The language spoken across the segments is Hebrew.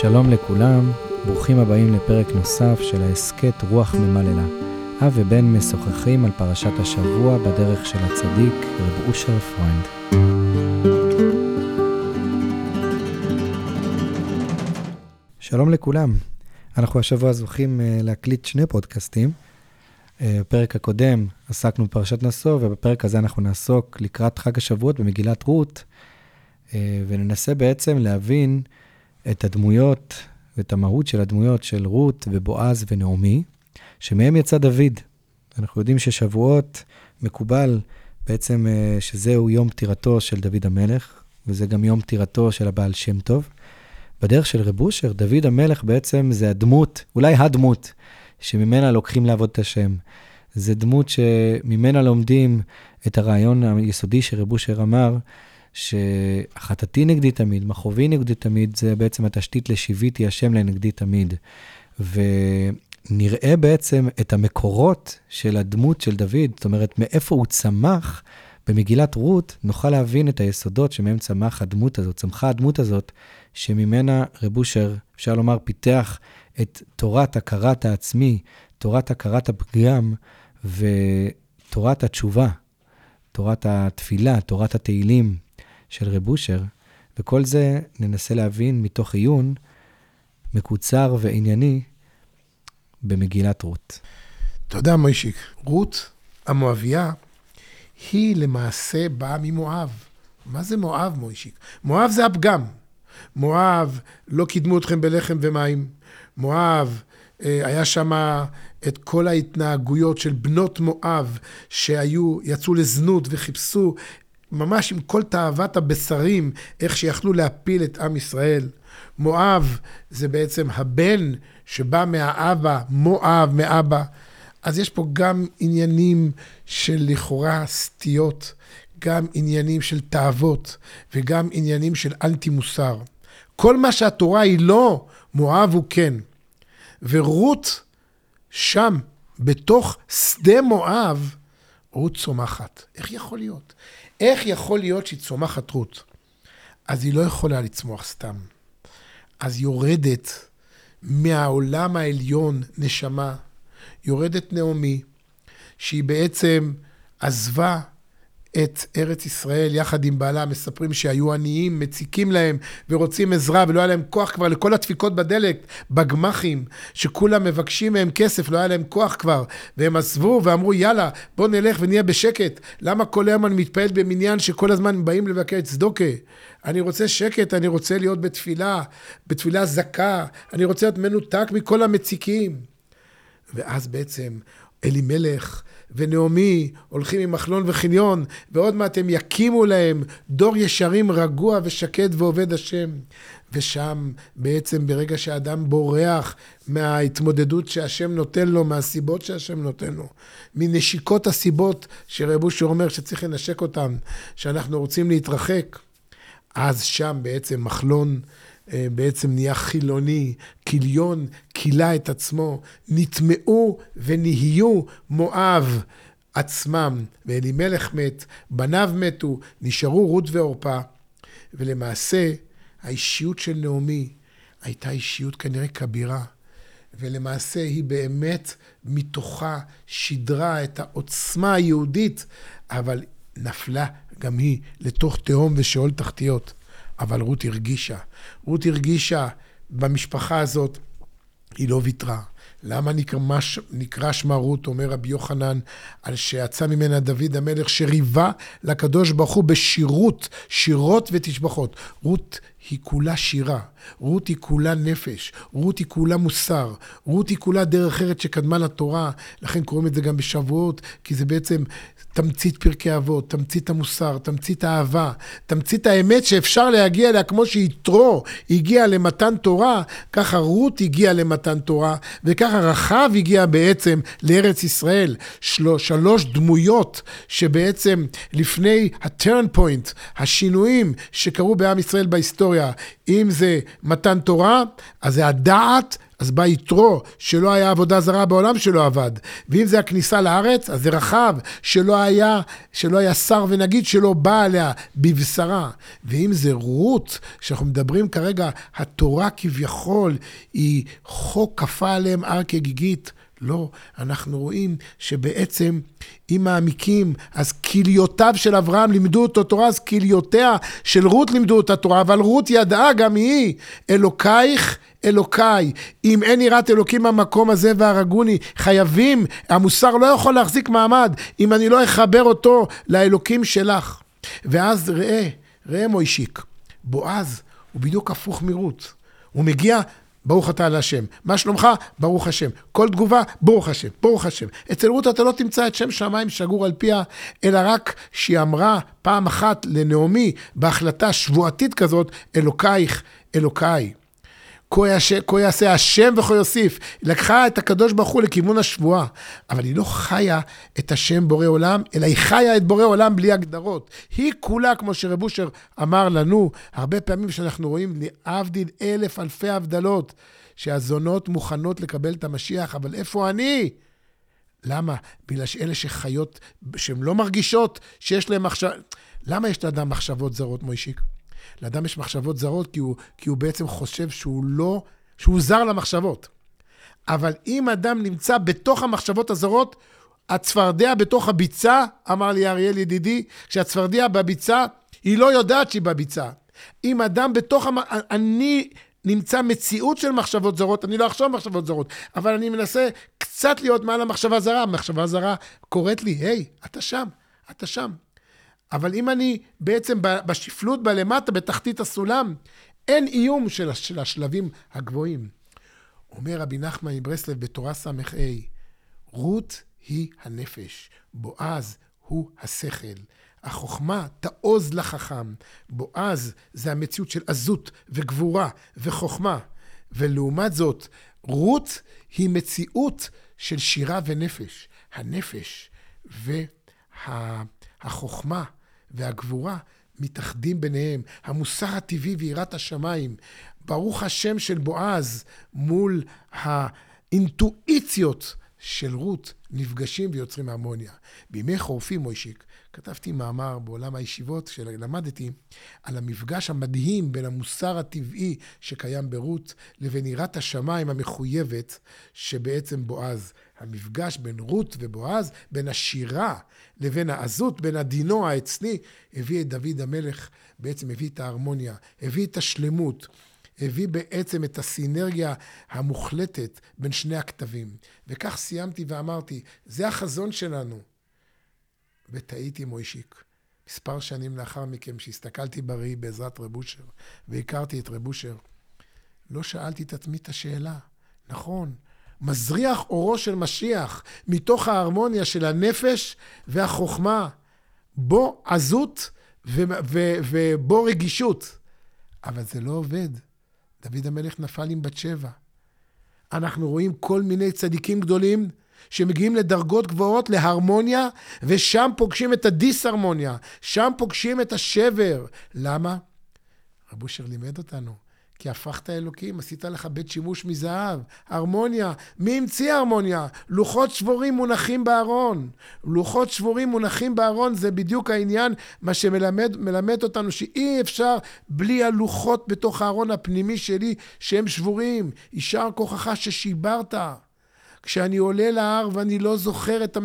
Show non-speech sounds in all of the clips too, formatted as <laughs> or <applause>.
שלום לכולם, ברוכים הבאים לפרק נוסף של ההסכת רוח ממללא. אב ובן משוחחים על פרשת השבוע בדרך של הצדיק, רב אושר פרוינד. שלום לכולם, אנחנו השבוע זוכים אה, להקליט שני פודקאסטים. אה, בפרק הקודם עסקנו בפרשת נשא, ובפרק הזה אנחנו נעסוק לקראת חג השבועות במגילת רות, אה, וננסה בעצם להבין את הדמויות ואת המהות של הדמויות של רות ובועז ונעמי, שמהם יצא דוד. אנחנו יודעים ששבועות מקובל בעצם אה, שזהו יום פטירתו של דוד המלך, וזה גם יום פטירתו של הבעל שם טוב. בדרך של רב אושר, דוד המלך בעצם זה הדמות, אולי הדמות, שממנה לוקחים לעבוד את השם. זה דמות שממנה לומדים את הרעיון היסודי שרב אושר אמר, שהחטאתי נגדי תמיד, מכאובי נגדי תמיד, זה בעצם התשתית לשיוויתי השם לנגדי תמיד. ונראה בעצם את המקורות של הדמות של דוד, זאת אומרת, מאיפה הוא צמח. במגילת רות נוכל להבין את היסודות שמהם צמח הדמות הזאת, צמחה הדמות הזאת, שממנה רב אושר, אפשר לומר, פיתח את תורת הכרת העצמי, תורת הכרת הפגם ותורת התשובה, תורת התפילה, תורת התהילים, של רב אושר, וכל זה ננסה להבין מתוך עיון מקוצר וענייני במגילת רות. יודע, מוישיק, רות המואביה היא למעשה באה ממואב. מה זה מואב, מוישיק? מואב זה הפגם. מואב, לא קידמו אתכם בלחם ומים. מואב, אה, היה שם את כל ההתנהגויות של בנות מואב שהיו, יצאו לזנות וחיפשו ממש עם כל תאוות הבשרים, איך שיכלו להפיל את עם ישראל. מואב זה בעצם הבן שבא מהאבא, מואב מאבא. אז יש פה גם עניינים של לכאורה סטיות, גם עניינים של תאוות וגם עניינים של אנטי מוסר. כל מה שהתורה היא לא, מואב הוא כן. ורות שם, בתוך שדה מואב, רות צומחת. איך יכול להיות? איך יכול להיות שהיא צומחת רות? אז היא לא יכולה לצמוח סתם. אז יורדת מהעולם העליון נשמה, יורדת נעמי, שהיא בעצם עזבה את ארץ ישראל יחד עם בעלה, מספרים שהיו עניים, מציקים להם ורוצים עזרה ולא היה להם כוח כבר לכל הדפיקות בדלק, בגמחים, שכולם מבקשים מהם כסף, לא היה להם כוח כבר, והם עזבו ואמרו יאללה, בוא נלך ונהיה בשקט. למה כל היום אני מתפעל במניין שכל הזמן באים לבקר את צדוקה? אני רוצה שקט, אני רוצה להיות בתפילה, בתפילה זכה, אני רוצה להיות מנותק מכל המציקים. ואז בעצם אלימלך ונעמי הולכים עם מחלון וחניון, ועוד מעט הם יקימו להם דור ישרים רגוע ושקט ועובד השם. ושם בעצם ברגע שאדם בורח מההתמודדות שהשם נותן לו, מהסיבות שהשם נותן לו, מנשיקות הסיבות שרב אושר אומר שצריך לנשק אותן, שאנחנו רוצים להתרחק, אז שם בעצם מחלון בעצם נהיה חילוני, כיליון כילה את עצמו, נטמעו ונהיו מואב עצמם. ואלימלך מת, בניו מתו, נשארו רות ועורפה. ולמעשה, האישיות של נעמי הייתה אישיות כנראה כבירה. ולמעשה היא באמת מתוכה שידרה את העוצמה היהודית, אבל נפלה גם היא לתוך תהום ושאול תחתיות. אבל רות הרגישה. רות הרגישה במשפחה הזאת, היא לא ויתרה. למה נקרא, נקרא שמה רות, אומר רבי יוחנן, על שיצא ממנה דוד המלך, שריבה לקדוש ברוך הוא בשירות, שירות ותשבחות. רות היא כולה שירה, רות היא כולה נפש, רות היא כולה מוסר, רות היא כולה דרך ארץ שקדמה לתורה, לכן קוראים את זה גם בשבועות, כי זה בעצם תמצית פרקי אבות, תמצית המוסר, תמצית האהבה, תמצית האמת שאפשר להגיע אליה כמו שיתרו הגיע למתן תורה, ככה רות הגיעה למתן תורה, וככה רחב הגיע בעצם לארץ ישראל. של... שלוש דמויות שבעצם לפני ה-turn point, השינויים שקרו בעם ישראל בהיסטוריה, בהיסטוריה, אם זה מתן תורה, אז זה הדעת, אז בא יתרו, שלא היה עבודה זרה בעולם שלא עבד. ואם זה הכניסה לארץ, אז זה רחב, שלא היה, שלא היה שר ונגיד שלא בא עליה בבשרה. ואם זה רות, שאנחנו מדברים כרגע, התורה כביכול היא חוק כפה עליהם הר כגיגית. לא, אנחנו רואים שבעצם אם מעמיקים, אז כליותיו של אברהם לימדו אותו תורה, אז כליותיה של רות לימדו אותה תורה, אבל רות ידעה גם היא, אלוקייך אלוקיי, אם אין יראת אלוקים במקום הזה והרגוני, חייבים, המוסר לא יכול להחזיק מעמד אם אני לא אחבר אותו לאלוקים שלך. ואז ראה, ראה מוישיק, בועז הוא בדיוק הפוך מרות. הוא מגיע ברוך אתה להשם. מה שלומך? ברוך השם. כל תגובה, ברוך השם, ברוך השם. אצל רות אתה לא תמצא את שם שמיים שגור על פיה, אלא רק שהיא אמרה פעם אחת לנעמי, בהחלטה שבועתית כזאת, אלוקייך, אלוקיי. כה יעשה השם וכה יוסיף. לקחה את הקדוש ברוך הוא לכיוון השבועה, אבל היא לא חיה את השם בורא עולם, אלא היא חיה את בורא עולם בלי הגדרות. היא כולה, כמו שרב אושר אמר לנו, הרבה פעמים שאנחנו רואים, להבדיל אלף אלפי הבדלות, שהזונות מוכנות לקבל את המשיח, אבל איפה אני? למה? בגלל שאלה שחיות, שהן לא מרגישות שיש להן מחשב... למה יש לאדם מחשבות זרות, מוישיק? לאדם יש מחשבות זרות, כי הוא, כי הוא בעצם חושב שהוא לא, שהוא זר למחשבות. אבל אם אדם נמצא בתוך המחשבות הזרות, הצפרדע בתוך הביצה, אמר לי אריאל ידידי, כשהצפרדע בביצה, היא לא יודעת שהיא בביצה. אם אדם בתוך, המ... אני נמצא מציאות של מחשבות זרות, אני לא אחשוב מחשבות זרות, אבל אני מנסה קצת להיות מעל המחשבה זרה. המחשבה זרה קוראת לי, היי, hey, אתה שם, אתה שם. אבל אם אני בעצם בשפלות בלמטה, בתחתית הסולם, אין איום של, של השלבים הגבוהים. אומר רבי נחמן מברסלב בתורה ס"ה, רות היא הנפש, בועז הוא השכל. החוכמה תעוז לחכם. בועז זה המציאות של עזות וגבורה וחוכמה. ולעומת זאת, רות היא מציאות של שירה ונפש. הנפש והחוכמה וה... והגבורה מתאחדים ביניהם. המוסר הטבעי ויראת השמיים. ברוך השם של בועז מול האינטואיציות של רות נפגשים ויוצרים הרמוניה. בימי חורפי, מוישיק, כתבתי מאמר בעולם הישיבות שלמדתי על המפגש המדהים בין המוסר הטבעי שקיים ברות לבין יראת השמיים המחויבת שבעצם בועז. המפגש בין רות ובועז, בין השירה לבין העזות, בין הדינו העצני, הביא את דוד המלך, בעצם הביא את ההרמוניה, הביא את השלמות. הביא בעצם את הסינרגיה המוחלטת בין שני הכתבים. וכך סיימתי ואמרתי, זה החזון שלנו. וטעיתי מוישיק. מספר שנים לאחר מכן, כשהסתכלתי בראי בעזרת רב אושר, והכרתי את רב אושר, לא שאלתי את עצמי את השאלה. נכון, מזריח אורו של משיח מתוך ההרמוניה של הנפש והחוכמה. בו עזות ובו רגישות. אבל זה לא עובד. דוד המלך נפל עם בת שבע. אנחנו רואים כל מיני צדיקים גדולים שמגיעים לדרגות גבוהות, להרמוניה, ושם פוגשים את הדיסהרמוניה, שם פוגשים את השבר. למה? רבו אושר לימד אותנו. כי הפכת אלוקים, עשית לך בית שימוש מזהב, הרמוניה. מי המציא הרמוניה? לוחות שבורים מונחים בארון. לוחות שבורים מונחים בארון זה בדיוק העניין, מה שמלמד אותנו שאי אפשר בלי הלוחות בתוך הארון הפנימי שלי, שהם שבורים. יישר כוחך ששיברת. כשאני עולה להר ואני לא זוכר את,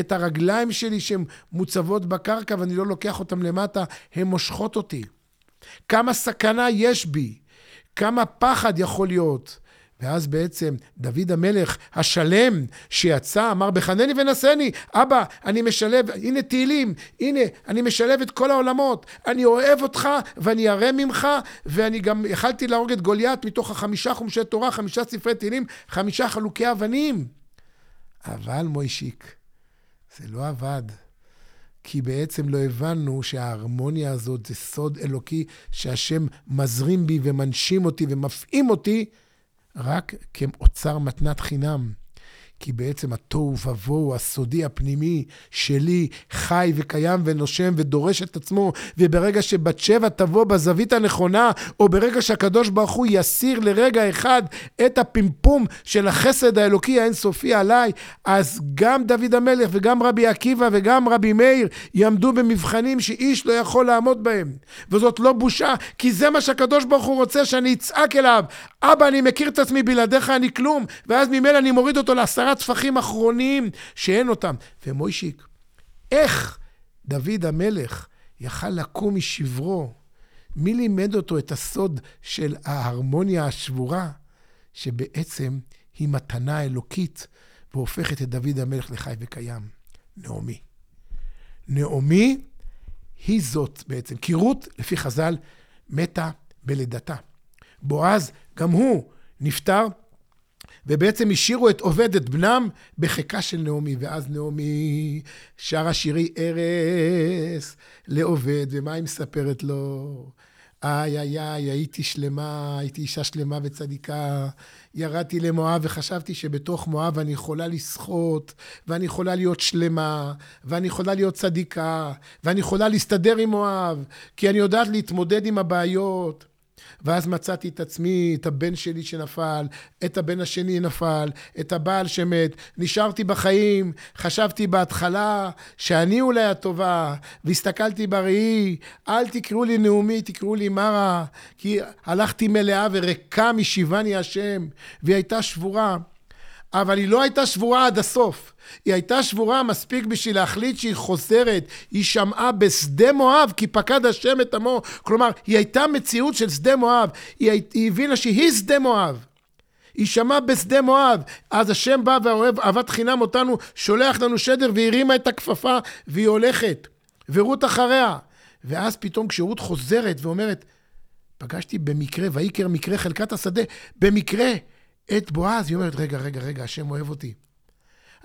את הרגליים שלי שהן מוצבות בקרקע ואני לא לוקח אותן למטה, הן מושכות אותי. כמה סכנה יש בי. כמה פחד יכול להיות. ואז בעצם דוד המלך השלם שיצא, אמר בחנני ונשני, אבא, אני משלב, הנה תהילים, הנה, אני משלב את כל העולמות, אני אוהב אותך ואני ארא ממך, ואני גם יכלתי להרוג את גוליית מתוך החמישה חומשי תורה, חמישה ספרי תהילים, חמישה חלוקי אבנים. אבל מוישיק, זה לא עבד. כי בעצם לא הבנו שההרמוניה הזאת זה סוד אלוקי שהשם מזרים בי ומנשים אותי ומפעים אותי רק כאוצר מתנת חינם. כי בעצם התוהו ובוהו הסודי הפנימי שלי חי וקיים ונושם ודורש את עצמו, וברגע שבת שבע תבוא בזווית הנכונה, או ברגע שהקדוש ברוך הוא יסיר לרגע אחד את הפמפום של החסד האלוקי האינסופי עליי, אז גם דוד המלך וגם רבי עקיבא וגם רבי מאיר יעמדו במבחנים שאיש לא יכול לעמוד בהם. וזאת לא בושה, כי זה מה שהקדוש ברוך הוא רוצה שאני אצעק אליו. אבא, אני מכיר את עצמי, בלעדיך אני כלום, ואז ממילא אני מוריד אותו לעשרה טפחים אחרונים שאין אותם. ומוישיק, איך דוד המלך יכל לקום משברו? מי לימד אותו את הסוד של ההרמוניה השבורה, שבעצם היא מתנה אלוקית והופכת את דוד המלך לחי וקיים? נעמי. נעמי היא זאת בעצם, כי רות, לפי חז"ל, מתה בלידתה. בועז, גם הוא נפטר, ובעצם השאירו את עובד, את בנם, בחיקה של נעמי. ואז נעמי שרה שירי ארס לעובד, ומה היא מספרת לו? איי, איי, איי, הייתי שלמה, הייתי אישה שלמה וצדיקה. ירדתי למואב וחשבתי שבתוך מואב אני יכולה לשחות, ואני יכולה להיות שלמה, ואני יכולה להיות צדיקה, ואני יכולה להסתדר עם מואב, כי אני יודעת להתמודד עם הבעיות. ואז מצאתי את עצמי, את הבן שלי שנפל, את הבן השני נפל, את הבעל שמת, נשארתי בחיים, חשבתי בהתחלה שאני אולי הטובה, והסתכלתי בראי, אל תקראו לי נאומי, תקראו לי מרה, כי הלכתי מלאה וריקה משיבני השם, והיא הייתה שבורה. אבל היא לא הייתה שבורה עד הסוף. היא הייתה שבורה מספיק בשביל להחליט שהיא חוזרת. היא שמעה בשדה מואב, כי פקד השם את עמו. כלומר, היא הייתה מציאות של שדה מואב. היא, היא הבינה שהיא שדה מואב. היא שמעה בשדה מואב. אז השם בא והאוהב אהבת חינם אותנו, שולח לנו שדר, והיא הרימה את הכפפה, והיא הולכת. ורות אחריה. ואז פתאום כשרות חוזרת ואומרת, פגשתי במקרה, ויקר מקרה חלקת השדה, במקרה. את בועז, היא אומרת, רגע, רגע, רגע, השם אוהב אותי.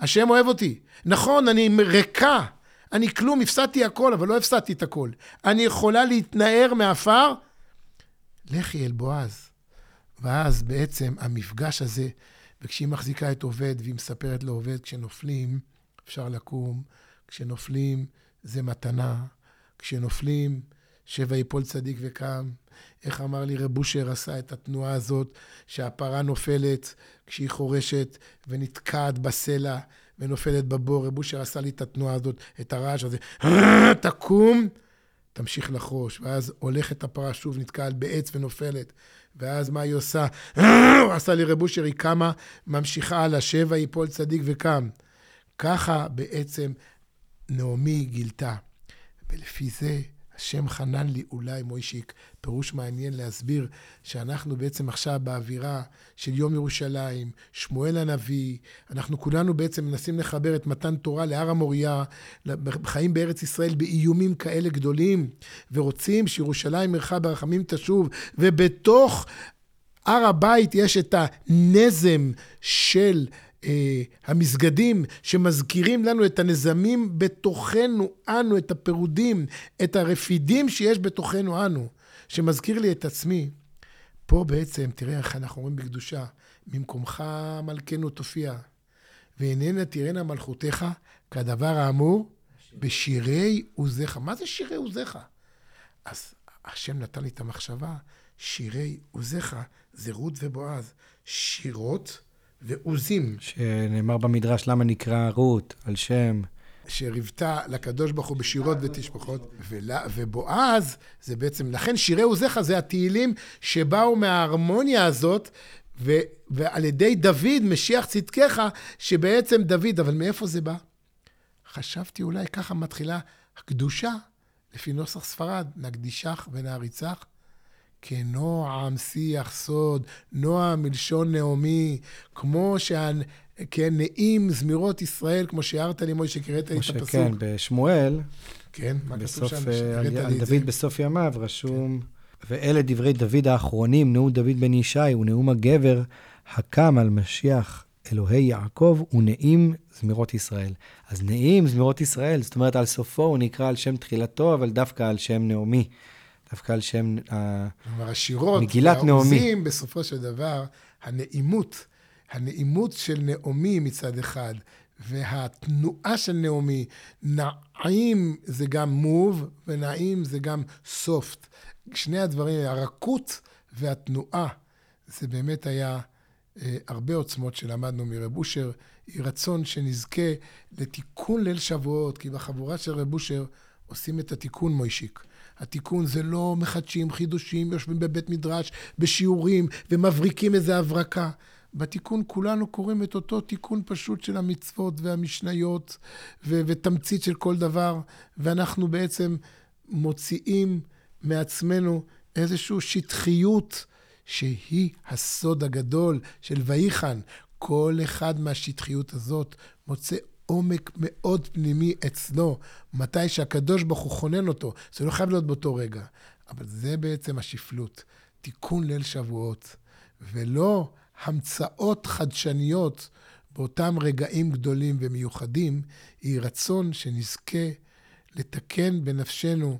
השם אוהב אותי. נכון, אני ריקה, אני כלום, הפסדתי הכל, אבל לא הפסדתי את הכל. אני יכולה להתנער מעפר, לכי אל בועז. ואז בעצם המפגש הזה, וכשהיא מחזיקה את עובד, והיא מספרת לעובד, כשנופלים, אפשר לקום, כשנופלים, זה מתנה, כשנופלים, שבע יפול צדיק וקם. איך אמר לי רב אושר עשה את התנועה הזאת, שהפרה נופלת כשהיא חורשת ונתקעת בסלע ונופלת בבור. רב אושר עשה לי את התנועה הזאת, את הרעש הזה. <laughs> תקום, תמשיך לחרוש. ואז הולכת הפרה שוב, נתקעת בעץ ונופלת. ואז מה היא עושה? <laughs> עשה לי רב אושר, היא קמה, ממשיכה על השבע, יפול צדיק וקם. ככה בעצם נעמי גילתה. ולפי זה השם חנן לי אולי מוישיק, פירוש מעניין להסביר שאנחנו בעצם עכשיו באווירה של יום ירושלים, שמואל הנביא, אנחנו כולנו בעצם מנסים לחבר את מתן תורה להר המוריה, חיים בארץ ישראל באיומים כאלה גדולים, ורוצים שירושלים ערכה ברחמים תשוב, ובתוך הר הבית יש את הנזם של... אה, המסגדים שמזכירים לנו את הנזמים בתוכנו אנו, את הפירודים, את הרפידים שיש בתוכנו אנו, שמזכיר לי את עצמי. פה בעצם, תראה איך אנחנו אומרים בקדושה, ממקומך מלכנו תופיע, ואיננה תראינה מלכותיך כדבר האמור בשירי עוזיך. מה זה שירי עוזיך? אז השם נתן לי את המחשבה, שירי עוזיך זה רות ובועז. שירות ועוזים. שנאמר במדרש, למה נקרא רות, על שם. שריבתה לקדוש ברוך הוא בשירות ותשפחות, ובועז זה בעצם, לכן שירי עוזיך זה התהילים שבאו מההרמוניה הזאת, ו, ועל ידי דוד, משיח צדקך, שבעצם דוד, אבל מאיפה זה בא? חשבתי אולי ככה מתחילה הקדושה, לפי נוסח ספרד, נקדישך ונעריצך. כנועם שיח סוד, נועם מלשון נעמי, כמו שה... כן, נעים זמירות ישראל, כמו שהערת לי, מוישה, קראת לי את הפסוק. כן, בשמואל, כן, מה כתוב שם? אה, על, על דוד בסוף ימיו רשום, כן. ואלה דברי דוד האחרונים, נאום דוד בן ישי, ונאום הגבר הקם על משיח אלוהי יעקב, ונעים זמירות ישראל. אז נעים זמירות ישראל, זאת אומרת, על סופו הוא נקרא על שם תחילתו, אבל דווקא על שם נעמי. דווקא על שם כלומר, השירות, מגילת נעמי. בסופו של דבר, הנעימות, הנעימות של נעמי מצד אחד, והתנועה של נעמי, נעים זה גם מוב, ונעים זה גם סופט. שני הדברים, הרכות והתנועה, זה באמת היה אה, הרבה עוצמות שלמדנו מרב אושר. יהי רצון שנזכה לתיקון ליל שבועות, כי בחבורה של רב אושר עושים את התיקון מוישיק. התיקון זה לא מחדשים חידושים, יושבים בבית מדרש, בשיעורים, ומבריקים איזה הברקה. בתיקון כולנו קוראים את אותו תיקון פשוט של המצוות והמשניות ו- ותמצית של כל דבר, ואנחנו בעצם מוציאים מעצמנו איזושהי שטחיות שהיא הסוד הגדול של ויחן. כל אחד מהשטחיות הזאת מוצא עומק מאוד פנימי אצלו, מתי שהקדוש ברוך הוא חונן אותו. זה לא חייב להיות באותו רגע, אבל זה בעצם השפלות. תיקון ליל שבועות, ולא המצאות חדשניות באותם רגעים גדולים ומיוחדים, היא רצון שנזכה לתקן בנפשנו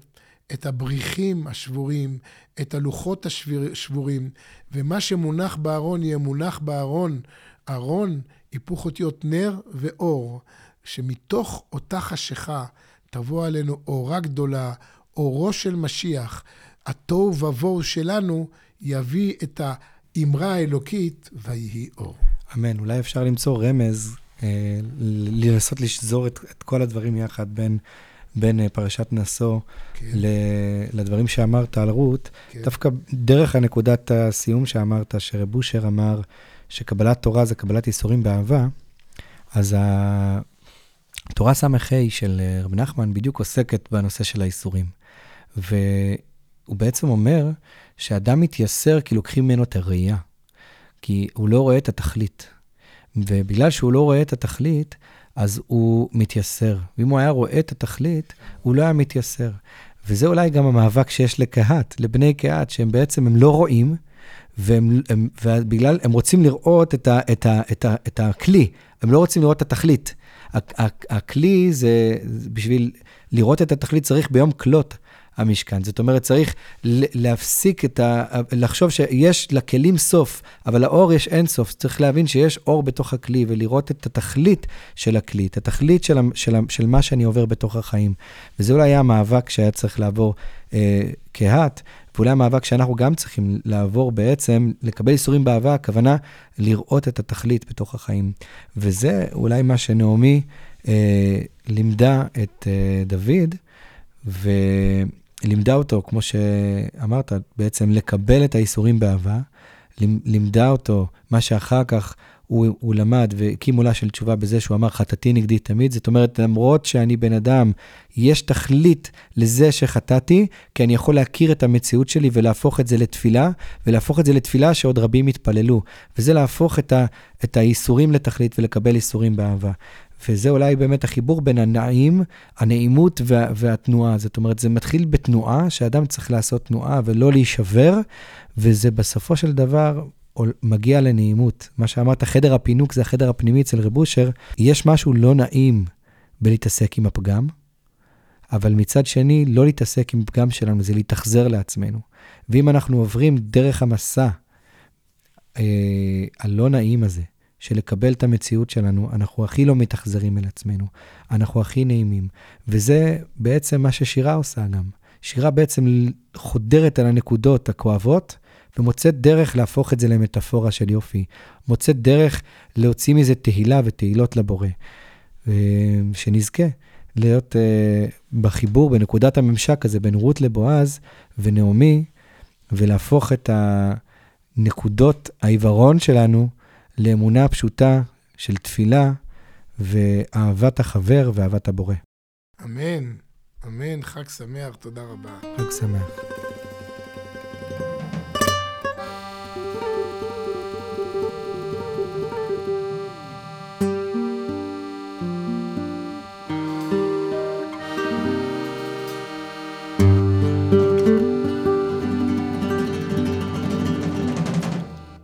את הבריחים השבורים, את הלוחות השבורים, ומה שמונח בארון יהיה מונח בארון. ארון, היפוך אותיות נר ואור, שמתוך אותה חשיכה תבוא עלינו אורה גדולה, אורו של משיח. התוהו ובוהו שלנו יביא את האמרה האלוקית, ויהי אור. אמן. אולי אפשר למצוא רמז, אה, לנסות לשזור את, את כל הדברים יחד בין... בין אה, פרשת נשוא כן. לדברים שאמרת על רות, כן. דווקא דרך הנקודת הסיום שאמרת, שרב אושר אמר שקבלת תורה זה קבלת ייסורים באהבה, אז התורה ס"ה של אה, רב נחמן בדיוק עוסקת בנושא של האיסורים. והוא בעצם אומר שאדם מתייסר כי לוקחים ממנו את הראייה, כי הוא לא רואה את התכלית. ובגלל שהוא לא רואה את התכלית, אז הוא מתייסר. ואם הוא היה רואה את התכלית, הוא לא היה מתייסר. וזה אולי גם המאבק שיש לקהת, לבני קהת, שהם בעצם, הם לא רואים, ובגלל, הם רוצים לראות את, ה, את, ה, את, ה, הכלי, הם לא רוצים לראות את התכלית. הכלי זה, בשביל לראות את התכלית צריך ביום כלות. המשכן. זאת אומרת, צריך להפסיק את ה... לחשוב שיש לכלים סוף, אבל לאור יש אין סוף. צריך להבין שיש אור בתוך הכלי ולראות את התכלית של הכלי, את התכלית של, של, של מה שאני עובר בתוך החיים. וזה אולי היה המאבק שהיה צריך לעבור אה, כהת, ואולי המאבק שאנחנו גם צריכים לעבור בעצם, לקבל איסורים באהבה, הכוונה לראות את התכלית בתוך החיים. וזה אולי מה שנעמי אה, לימדה את אה, דוד, ו... לימדה אותו, כמו שאמרת, בעצם לקבל את האיסורים באהבה, לימדה אותו מה שאחר כך הוא, הוא למד והקים עולה של תשובה בזה שהוא אמר, חטאתי נגדי תמיד. זאת אומרת, למרות שאני בן אדם, יש תכלית לזה שחטאתי, כי אני יכול להכיר את המציאות שלי ולהפוך את זה לתפילה, ולהפוך את זה לתפילה שעוד רבים יתפללו. וזה להפוך את, ה, את האיסורים לתכלית ולקבל איסורים באהבה. וזה אולי באמת החיבור בין הנעים, הנעימות וה, והתנועה. זאת אומרת, זה מתחיל בתנועה, שאדם צריך לעשות תנועה ולא להישבר, וזה בסופו של דבר מגיע לנעימות. מה שאמרת, חדר הפינוק זה החדר הפנימי אצל רב אושר. יש משהו לא נעים בלהתעסק עם הפגם, אבל מצד שני, לא להתעסק עם פגם שלנו, זה להתאכזר לעצמנו. ואם אנחנו עוברים דרך המסע אה, הלא נעים הזה, של לקבל את המציאות שלנו, אנחנו הכי לא מתאכזרים אל עצמנו, אנחנו הכי נעימים. וזה בעצם מה ששירה עושה גם. שירה בעצם חודרת על הנקודות הכואבות, ומוצאת דרך להפוך את זה למטאפורה של יופי. מוצאת דרך להוציא מזה תהילה ותהילות לבורא. שנזכה להיות uh, בחיבור, בנקודת הממשק הזה בין רות לבועז ונעמי, ולהפוך את הנקודות העיוורון שלנו לאמונה פשוטה של תפילה ואהבת החבר ואהבת הבורא. אמן, אמן, חג שמח, תודה רבה. חג שמח.